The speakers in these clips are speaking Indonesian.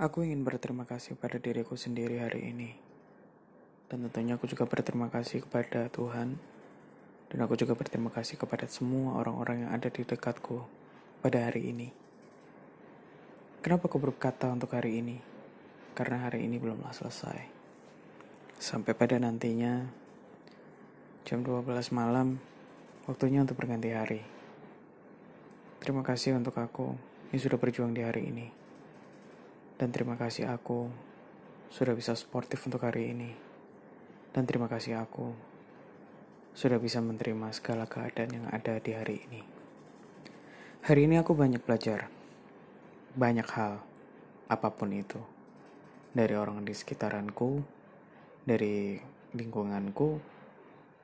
Aku ingin berterima kasih pada diriku sendiri hari ini. Dan tentunya aku juga berterima kasih kepada Tuhan. Dan aku juga berterima kasih kepada semua orang-orang yang ada di dekatku pada hari ini. Kenapa aku berkata untuk hari ini? Karena hari ini belumlah selesai. Sampai pada nantinya, jam 12 malam, waktunya untuk berganti hari. Terima kasih untuk aku yang sudah berjuang di hari ini. Dan terima kasih aku sudah bisa sportif untuk hari ini. Dan terima kasih aku sudah bisa menerima segala keadaan yang ada di hari ini. Hari ini aku banyak belajar. Banyak hal, apa pun itu. Dari orang di sekitaranku, dari lingkunganku,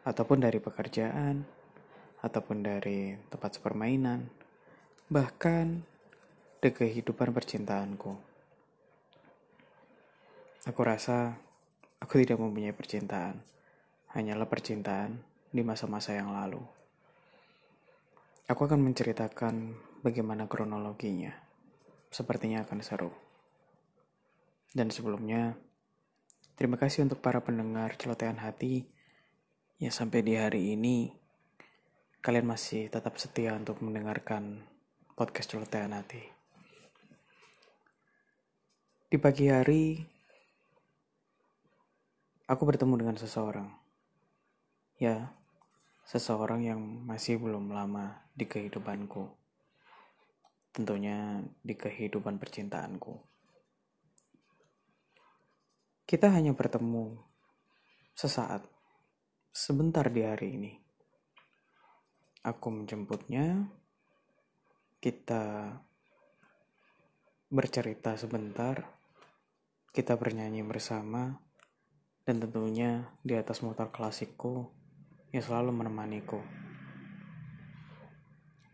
ataupun dari pekerjaan, ataupun dari tempat permainan, bahkan dari kehidupan percintaanku. Aku rasa aku tidak mempunyai percintaan, hanyalah percintaan di masa-masa yang lalu. Aku akan menceritakan bagaimana kronologinya. Sepertinya akan seru. Dan sebelumnya, terima kasih untuk para pendengar celotehan hati yang sampai di hari ini kalian masih tetap setia untuk mendengarkan podcast celotehan hati. Di pagi hari, aku bertemu dengan seseorang. Ya, seseorang yang masih belum lama di kehidupanku. Tentunya di kehidupan percintaanku. Kita hanya bertemu sesaat, sebentar di hari ini. Aku menjemputnya, kita bercerita sebentar, kita bernyanyi bersama, dan tentunya di atas motor klasikku yang selalu menemaniku.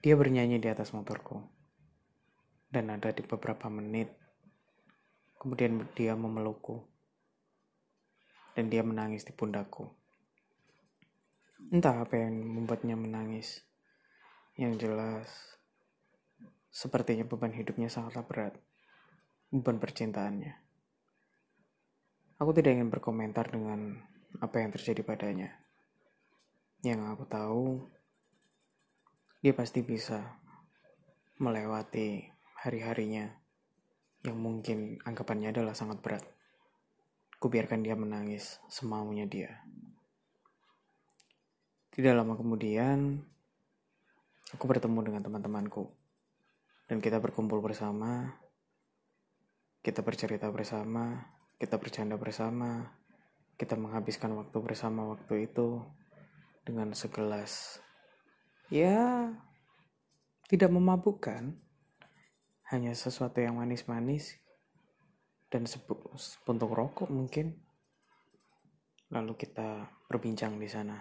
Dia bernyanyi di atas motorku, dan ada di beberapa menit. Kemudian dia memelukku, dan dia menangis di pundakku. Entah apa yang membuatnya menangis. Yang jelas, sepertinya beban hidupnya sangatlah berat. Beban percintaannya. Aku tidak ingin berkomentar dengan apa yang terjadi padanya. Yang aku tahu, dia pasti bisa melewati hari-harinya yang mungkin anggapannya adalah sangat berat. Kubiarkan dia menangis semaunya dia. Tidak lama kemudian, aku bertemu dengan teman-temanku. Dan kita berkumpul bersama, kita bercerita bersama, kita bercanda bersama, kita menghabiskan waktu bersama waktu itu dengan segelas. Ya, tidak memabukkan, hanya sesuatu yang manis-manis dan sepuntung rokok mungkin. Lalu kita berbincang di sana.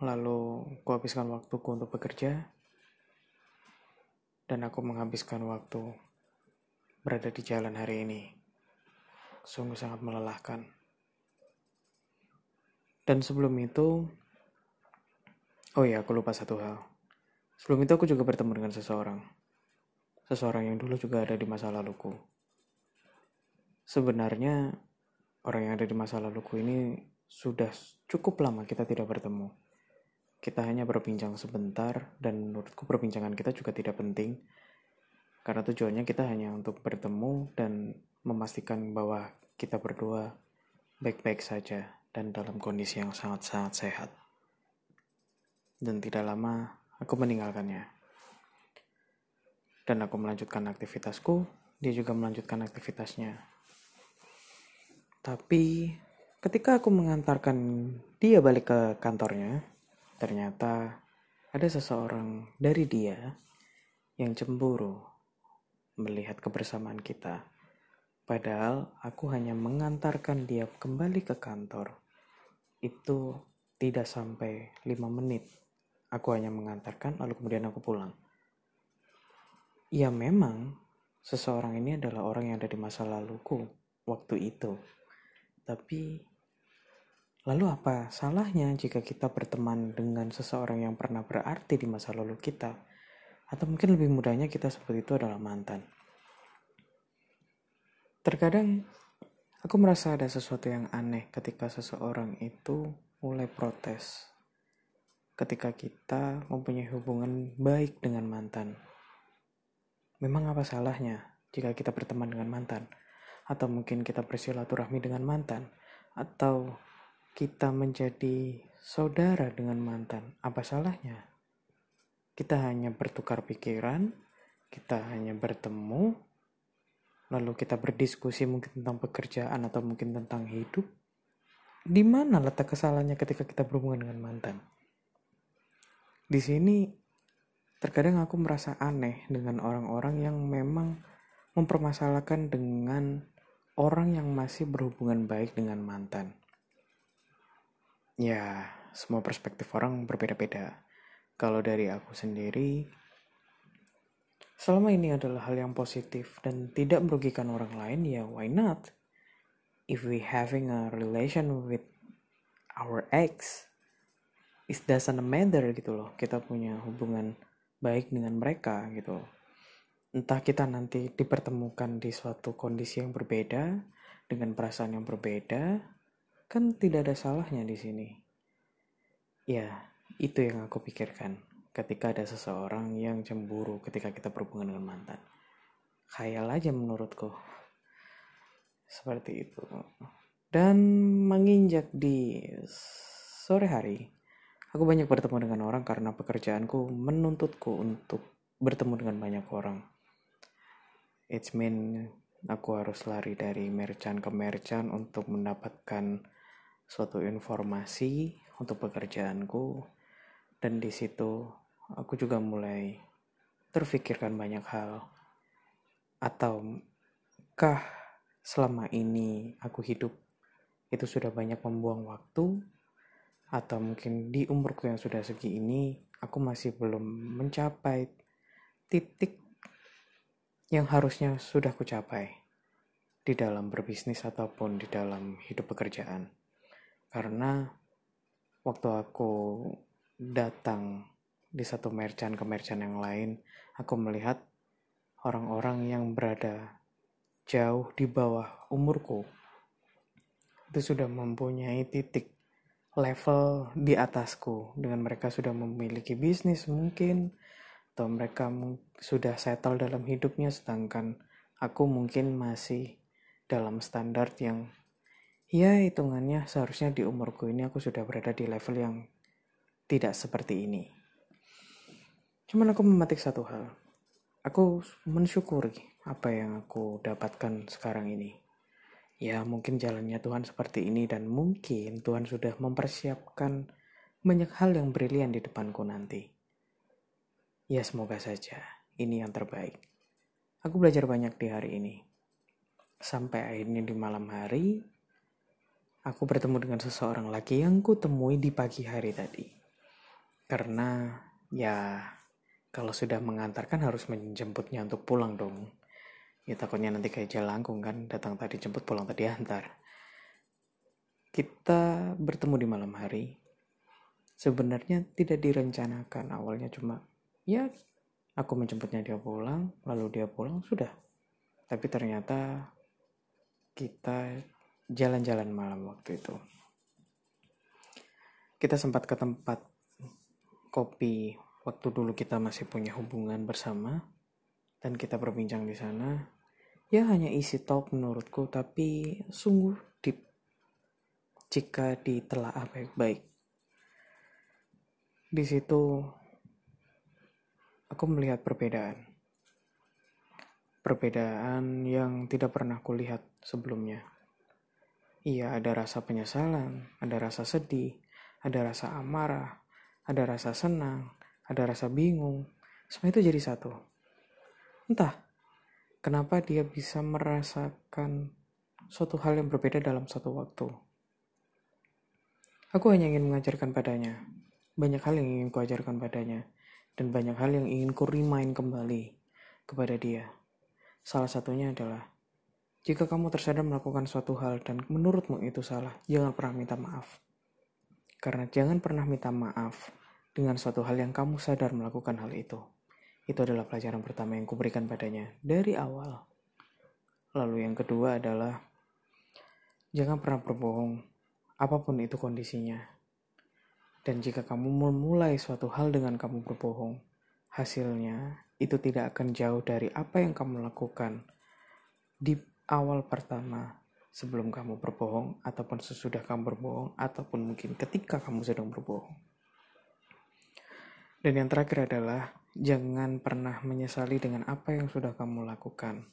Lalu aku habiskan waktuku untuk bekerja dan aku menghabiskan waktu berada di jalan hari ini. Sungguh sangat melelahkan. Dan sebelum itu, oh ya, aku lupa satu hal. Sebelum itu aku juga bertemu dengan seseorang. Seseorang yang dulu juga ada di masa laluku. Sebenarnya, orang yang ada di masa laluku ini sudah cukup lama kita tidak bertemu. Kita hanya berbincang sebentar, dan menurutku perbincangan kita juga tidak penting karena tujuannya kita hanya untuk bertemu dan memastikan bahwa kita berdua baik-baik saja dan dalam kondisi yang sangat-sangat sehat. Dan tidak lama aku meninggalkannya. Dan aku melanjutkan aktivitasku, dia juga melanjutkan aktivitasnya. Tapi ketika aku mengantarkan dia balik ke kantornya, ternyata ada seseorang dari dia yang cemburu melihat kebersamaan kita. Padahal aku hanya mengantarkan dia kembali ke kantor. Itu tidak sampai lima menit. Aku hanya mengantarkan lalu kemudian aku pulang. Ya memang seseorang ini adalah orang yang ada di masa laluku waktu itu. Tapi lalu apa salahnya jika kita berteman dengan seseorang yang pernah berarti di masa lalu kita? Atau mungkin lebih mudahnya kita seperti itu adalah mantan. Terkadang aku merasa ada sesuatu yang aneh ketika seseorang itu mulai protes. Ketika kita mempunyai hubungan baik dengan mantan. Memang apa salahnya jika kita berteman dengan mantan? Atau mungkin kita bersilaturahmi dengan mantan? Atau kita menjadi saudara dengan mantan? Apa salahnya? Kita hanya bertukar pikiran, kita hanya bertemu, lalu kita berdiskusi mungkin tentang pekerjaan atau mungkin tentang hidup, di mana letak kesalahannya ketika kita berhubungan dengan mantan? Di sini terkadang aku merasa aneh dengan orang-orang yang memang mempermasalahkan dengan orang yang masih berhubungan baik dengan mantan. Ya, semua perspektif orang berbeda-beda. Kalau dari aku sendiri, Selama ini adalah hal yang positif dan tidak merugikan orang lain, ya why not? If we having a relation with our ex, it doesn't matter gitu loh. Kita punya hubungan baik dengan mereka gitu loh. Entah kita nanti dipertemukan di suatu kondisi yang berbeda, dengan perasaan yang berbeda, kan tidak ada salahnya di sini. Ya, itu yang aku pikirkan ketika ada seseorang yang cemburu ketika kita berhubungan dengan mantan. Khayal aja menurutku. Seperti itu. Dan menginjak di sore hari, aku banyak bertemu dengan orang karena pekerjaanku menuntutku untuk bertemu dengan banyak orang. It's mean aku harus lari dari merchant ke merchant untuk mendapatkan suatu informasi untuk pekerjaanku dan di situ aku juga mulai terfikirkan banyak hal. Ataukah selama ini aku hidup itu sudah banyak membuang waktu? Atau mungkin di umurku yang sudah segi ini, aku masih belum mencapai titik yang harusnya sudah kucapai di dalam berbisnis ataupun di dalam hidup pekerjaan. Karena waktu aku datang di satu merchant ke merchant yang lain, aku melihat orang-orang yang berada jauh di bawah umurku. Itu sudah mempunyai titik level di atasku. Dengan mereka sudah memiliki bisnis mungkin atau mereka sudah settle dalam hidupnya sedangkan aku mungkin masih dalam standar yang ya hitungannya seharusnya di umurku ini aku sudah berada di level yang tidak seperti ini. Cuman aku memetik satu hal. Aku mensyukuri apa yang aku dapatkan sekarang ini. Ya mungkin jalannya Tuhan seperti ini dan mungkin Tuhan sudah mempersiapkan banyak hal yang brilian di depanku nanti. Ya semoga saja ini yang terbaik. Aku belajar banyak di hari ini. Sampai akhirnya di malam hari, aku bertemu dengan seseorang lagi yang ku temui di pagi hari tadi. Karena ya kalau sudah mengantarkan harus menjemputnya untuk pulang dong. Ya takutnya nanti kayak jalangkung kan, datang tadi jemput pulang tadi antar. Kita bertemu di malam hari. Sebenarnya tidak direncanakan awalnya cuma ya aku menjemputnya dia pulang, lalu dia pulang sudah. Tapi ternyata kita jalan-jalan malam waktu itu. Kita sempat ke tempat kopi waktu dulu kita masih punya hubungan bersama dan kita berbincang di sana ya hanya isi talk menurutku tapi sungguh deep jika ditelaah baik-baik. Di situ aku melihat perbedaan. Perbedaan yang tidak pernah kulihat sebelumnya. Iya ada rasa penyesalan ada rasa sedih ada rasa amarah ada rasa senang ada rasa bingung, semua itu jadi satu. Entah kenapa dia bisa merasakan suatu hal yang berbeda dalam satu waktu. Aku hanya ingin mengajarkan padanya, banyak hal yang ingin kuajarkan padanya, dan banyak hal yang ingin ku remind kembali kepada dia. Salah satunya adalah, jika kamu tersadar melakukan suatu hal dan menurutmu itu salah, jangan pernah minta maaf. Karena jangan pernah minta maaf dengan suatu hal yang kamu sadar melakukan hal itu. Itu adalah pelajaran pertama yang kuberikan padanya dari awal. Lalu yang kedua adalah jangan pernah berbohong, apa pun itu kondisinya. Dan jika kamu memulai suatu hal dengan kamu berbohong, hasilnya itu tidak akan jauh dari apa yang kamu lakukan di awal pertama sebelum kamu berbohong ataupun sesudah kamu berbohong ataupun mungkin ketika kamu sedang berbohong. Dan yang terakhir adalah jangan pernah menyesali dengan apa yang sudah kamu lakukan.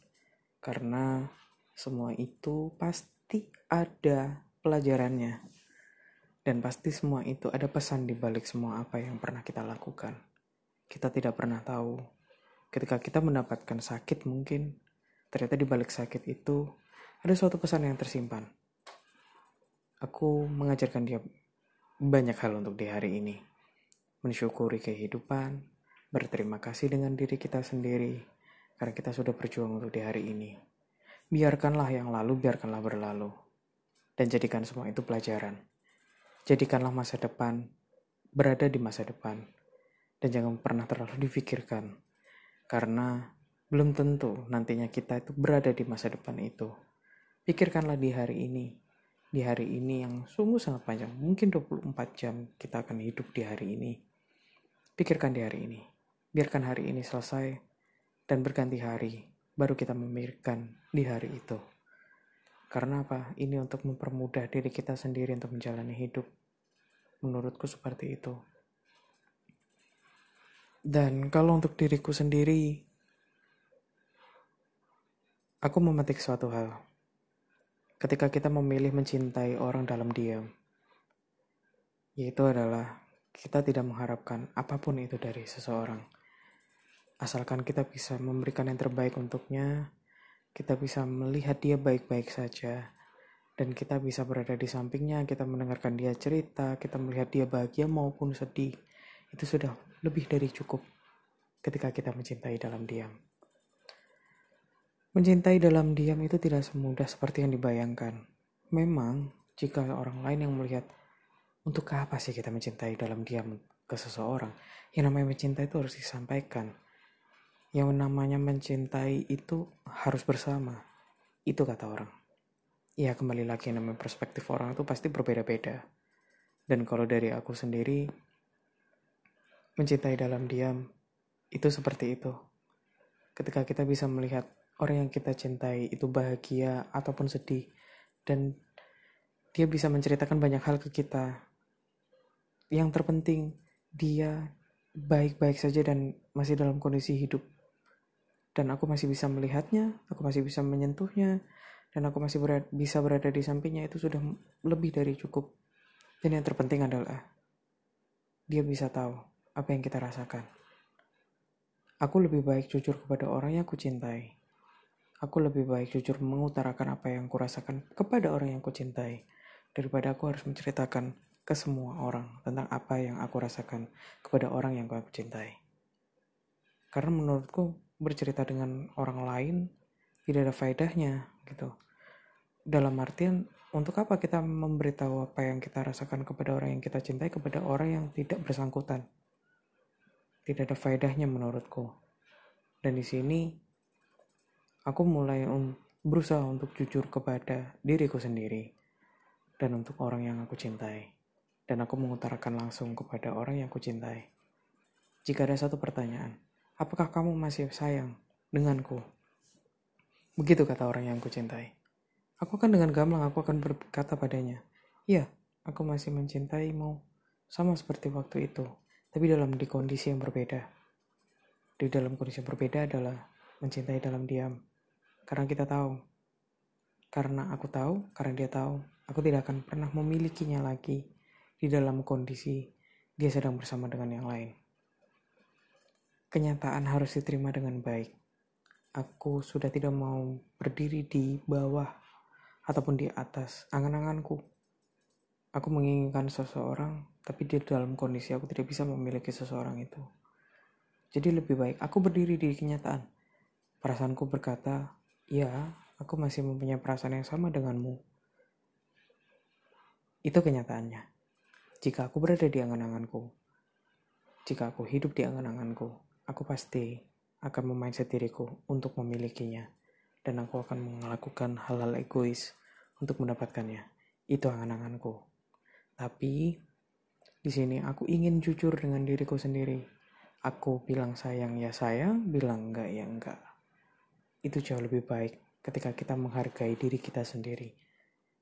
Karena semua itu pasti ada pelajarannya. Dan pasti semua itu ada pesan di balik semua apa yang pernah kita lakukan. Kita tidak pernah tahu. Ketika kita mendapatkan sakit mungkin, ternyata di balik sakit itu ada suatu pesan yang tersimpan. Aku mengajarkan dia banyak hal untuk di hari ini. Mensyukuri kehidupan, berterima kasih dengan diri kita sendiri, karena kita sudah berjuang untuk di hari ini. Biarkanlah yang lalu, biarkanlah berlalu. Dan jadikan semua itu pelajaran Jadikanlah masa depan berada di masa depan dan jangan pernah terlalu difikirkan karena belum tentu nantinya kita itu berada di masa depan itu. Pikirkanlah di hari ini, di hari ini yang sungguh sangat panjang, mungkin 24 jam kita akan hidup di hari ini. Pikirkan di hari ini, biarkan hari ini selesai dan berganti hari, baru kita memikirkan di hari itu. Karena apa? Ini untuk mempermudah diri kita sendiri untuk menjalani hidup. Menurutku seperti itu. Dan kalau untuk diriku sendiri, aku memetik suatu hal. Ketika kita memilih mencintai orang dalam diam, yaitu adalah kita tidak mengharapkan apa pun itu dari seseorang. Asalkan kita bisa memberikan yang terbaik untuknya, kita bisa melihat dia baik-baik saja dan kita bisa berada di sampingnya, kita mendengarkan dia cerita, kita melihat dia bahagia maupun sedih. Itu sudah lebih dari cukup ketika kita mencintai dalam diam. Mencintai dalam diam itu tidak semudah seperti yang dibayangkan. Memang, jika orang lain yang melihat, untuk apa sih kita mencintai dalam diam ke seseorang? Yang namanya mencintai itu harus disampaikan yang namanya mencintai itu harus bersama. Itu kata orang. Ya kembali lagi namanya perspektif orang itu pasti berbeda-beda. Dan kalau dari aku sendiri, mencintai dalam diam itu seperti itu. Ketika kita bisa melihat orang yang kita cintai itu bahagia ataupun sedih, dan dia bisa menceritakan banyak hal ke kita. Yang terpenting, dia baik-baik saja dan masih dalam kondisi hidup dan aku masih bisa melihatnya, aku masih bisa menyentuhnya, dan aku masih berada, bisa berada di sampingnya itu sudah lebih dari cukup. Dan yang terpenting adalah dia bisa tahu apa yang kita rasakan. Aku lebih baik jujur kepada orang yang aku cintai. Aku lebih baik jujur mengutarakan apa yang kurasakan kepada orang yang kucintai daripada aku harus menceritakan ke semua orang tentang apa yang aku rasakan kepada orang yang aku cintai. Karena menurutku bercerita dengan orang lain tidak ada faedahnya gitu. Dalam artian untuk apa kita memberitahu apa yang kita rasakan kepada orang yang kita cintai kepada orang yang tidak bersangkutan? Tidak ada faedahnya menurutku. Dan di sini aku mulai um, berusaha untuk jujur kepada diriku sendiri dan untuk orang yang aku cintai. Dan aku mengutarakan langsung kepada orang yang aku cintai. Jika ada satu pertanyaan, Apakah kamu masih sayang denganku? Begitu kata orang yang kucintai. Aku akan dengan gamblang aku akan berkata padanya, Iya, aku masih mencintaimu, sama seperti waktu itu, tapi dalam di kondisi yang berbeda. Di dalam kondisi yang berbeda adalah mencintai dalam diam. Karena kita tahu. Karena aku tahu, karena dia tahu, aku tidak akan pernah memilikinya lagi di dalam kondisi dia sedang bersama dengan yang lain. Kenyataan harus diterima dengan baik. Aku sudah tidak mau berdiri di bawah ataupun di atas angan-anganku. Aku menginginkan seseorang, tapi di dalam kondisi aku tidak bisa memiliki seseorang itu. Jadi lebih baik aku berdiri di kenyataan. Perasaanku berkata, ya, aku masih mempunyai perasaan yang sama denganmu. Itu kenyataannya. Jika aku berada di angan-anganku, jika aku hidup di angan-anganku, aku pasti akan memindset diriku untuk memilikinya. dan aku akan melakukan hal-hal egois untuk mendapatkannya. Itu angan-anganku. Tapi di sini aku ingin jujur dengan diriku sendiri. Aku bilang sayang ya sayang, bilang enggak ya enggak. Itu jauh lebih baik ketika kita menghargai diri kita sendiri.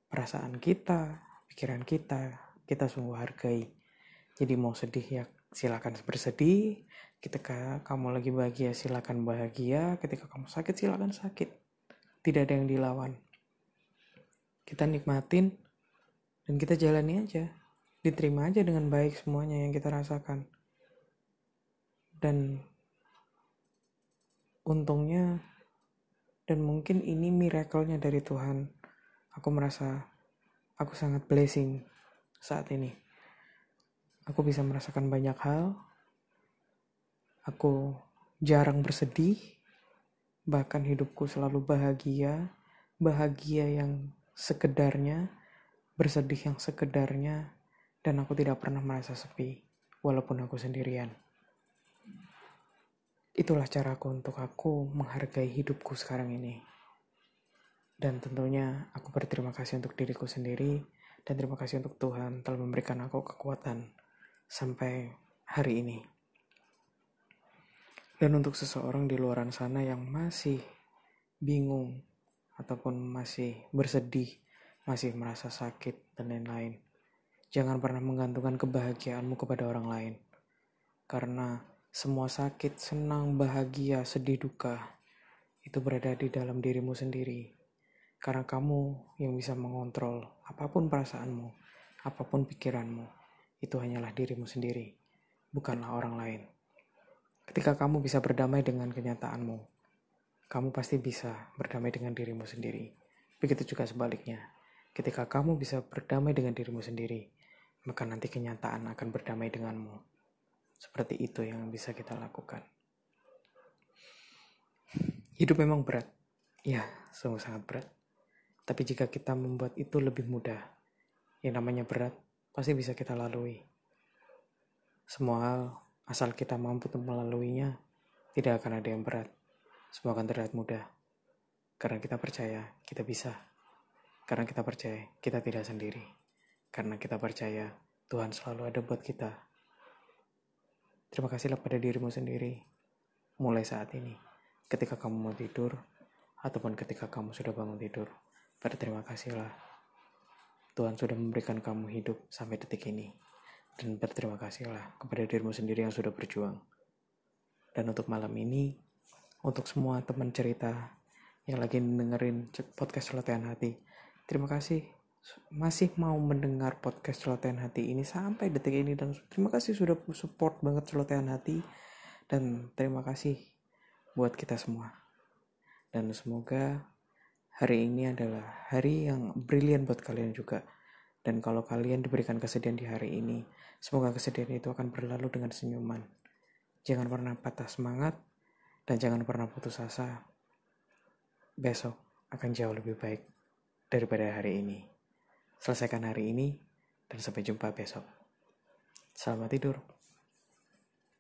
Perasaan kita, pikiran kita, kita sungguh hargai. Jadi mau sedih ya silakan bersedih. Ketika kamu lagi bahagia silakan bahagia. Ketika kamu sakit silakan sakit. Tidak ada yang dilawan. Kita nikmatin dan kita jalani aja diterima aja dengan baik semuanya yang kita rasakan dan untungnya dan mungkin ini miracle-nya dari Tuhan. Aku merasa aku sangat blessing saat ini. Aku bisa merasakan banyak hal. Aku jarang bersedih. Bahkan hidupku selalu bahagia. Bahagia yang sekedarnya bersedih yang sekedarnya dan aku tidak pernah merasa sepi, walaupun aku sendirian. Itulah caraku untuk aku menghargai hidupku sekarang ini. Dan tentunya aku berterima kasih untuk diriku sendiri dan terima kasih untuk Tuhan telah memberikan aku kekuatan sampai hari ini. Dan untuk seseorang di luar sana yang masih bingung ataupun masih bersedih, masih merasa sakit dan lain-lain, Jangan pernah menggantungkan kebahagiaanmu kepada orang lain. Karena semua sakit, senang, bahagia, sedih, duka itu berada di dalam dirimu sendiri. Karena kamu yang bisa mengontrol apa pun perasaanmu, apa pun pikiranmu, itu hanyalah dirimu sendiri, bukanlah orang lain. Ketika kamu bisa berdamai dengan kenyataanmu, kamu pasti bisa berdamai dengan dirimu sendiri. Begitu juga sebaliknya. Ketika kamu bisa berdamai dengan dirimu sendiri, maka nanti kenyataan akan berdamai denganmu. Seperti itu yang bisa kita lakukan. Hidup memang berat. Ya, sungguh sangat berat. Tapi jika kita membuat itu lebih mudah, yang namanya berat pasti bisa kita lalui. Semua hal, asal kita mampu untuk melaluinya, tidak akan ada yang berat. Semua akan terlihat mudah. Karena kita percaya, kita bisa. Karena kita percaya, kita tidak sendiri karena kita percaya Tuhan selalu ada buat kita. Terima kasihlah pada dirimu sendiri mulai saat ini. Ketika kamu mau tidur, ataupun ketika kamu sudah bangun tidur, berterima kasihlah. Tuhan sudah memberikan kamu hidup sampai detik ini. Dan berterima kasihlah kepada dirimu sendiri yang sudah berjuang. Dan untuk malam ini, untuk semua teman cerita yang lagi dengerin podcast Celotehan Hati, terima kasih masih mau mendengar podcast celotehan hati ini sampai detik ini dan terima kasih sudah support banget celotehan hati dan terima kasih buat kita semua. Dan semoga hari ini adalah hari yang brilian buat kalian juga. Dan kalau kalian diberikan kesedihan di hari ini semoga kesedihan itu akan berlalu dengan senyuman. Jangan pernah patah semangat dan jangan pernah putus asa. Besok akan jauh lebih baik daripada hari ini. Selesaikan hari ini dan sampai jumpa besok. Selamat tidur.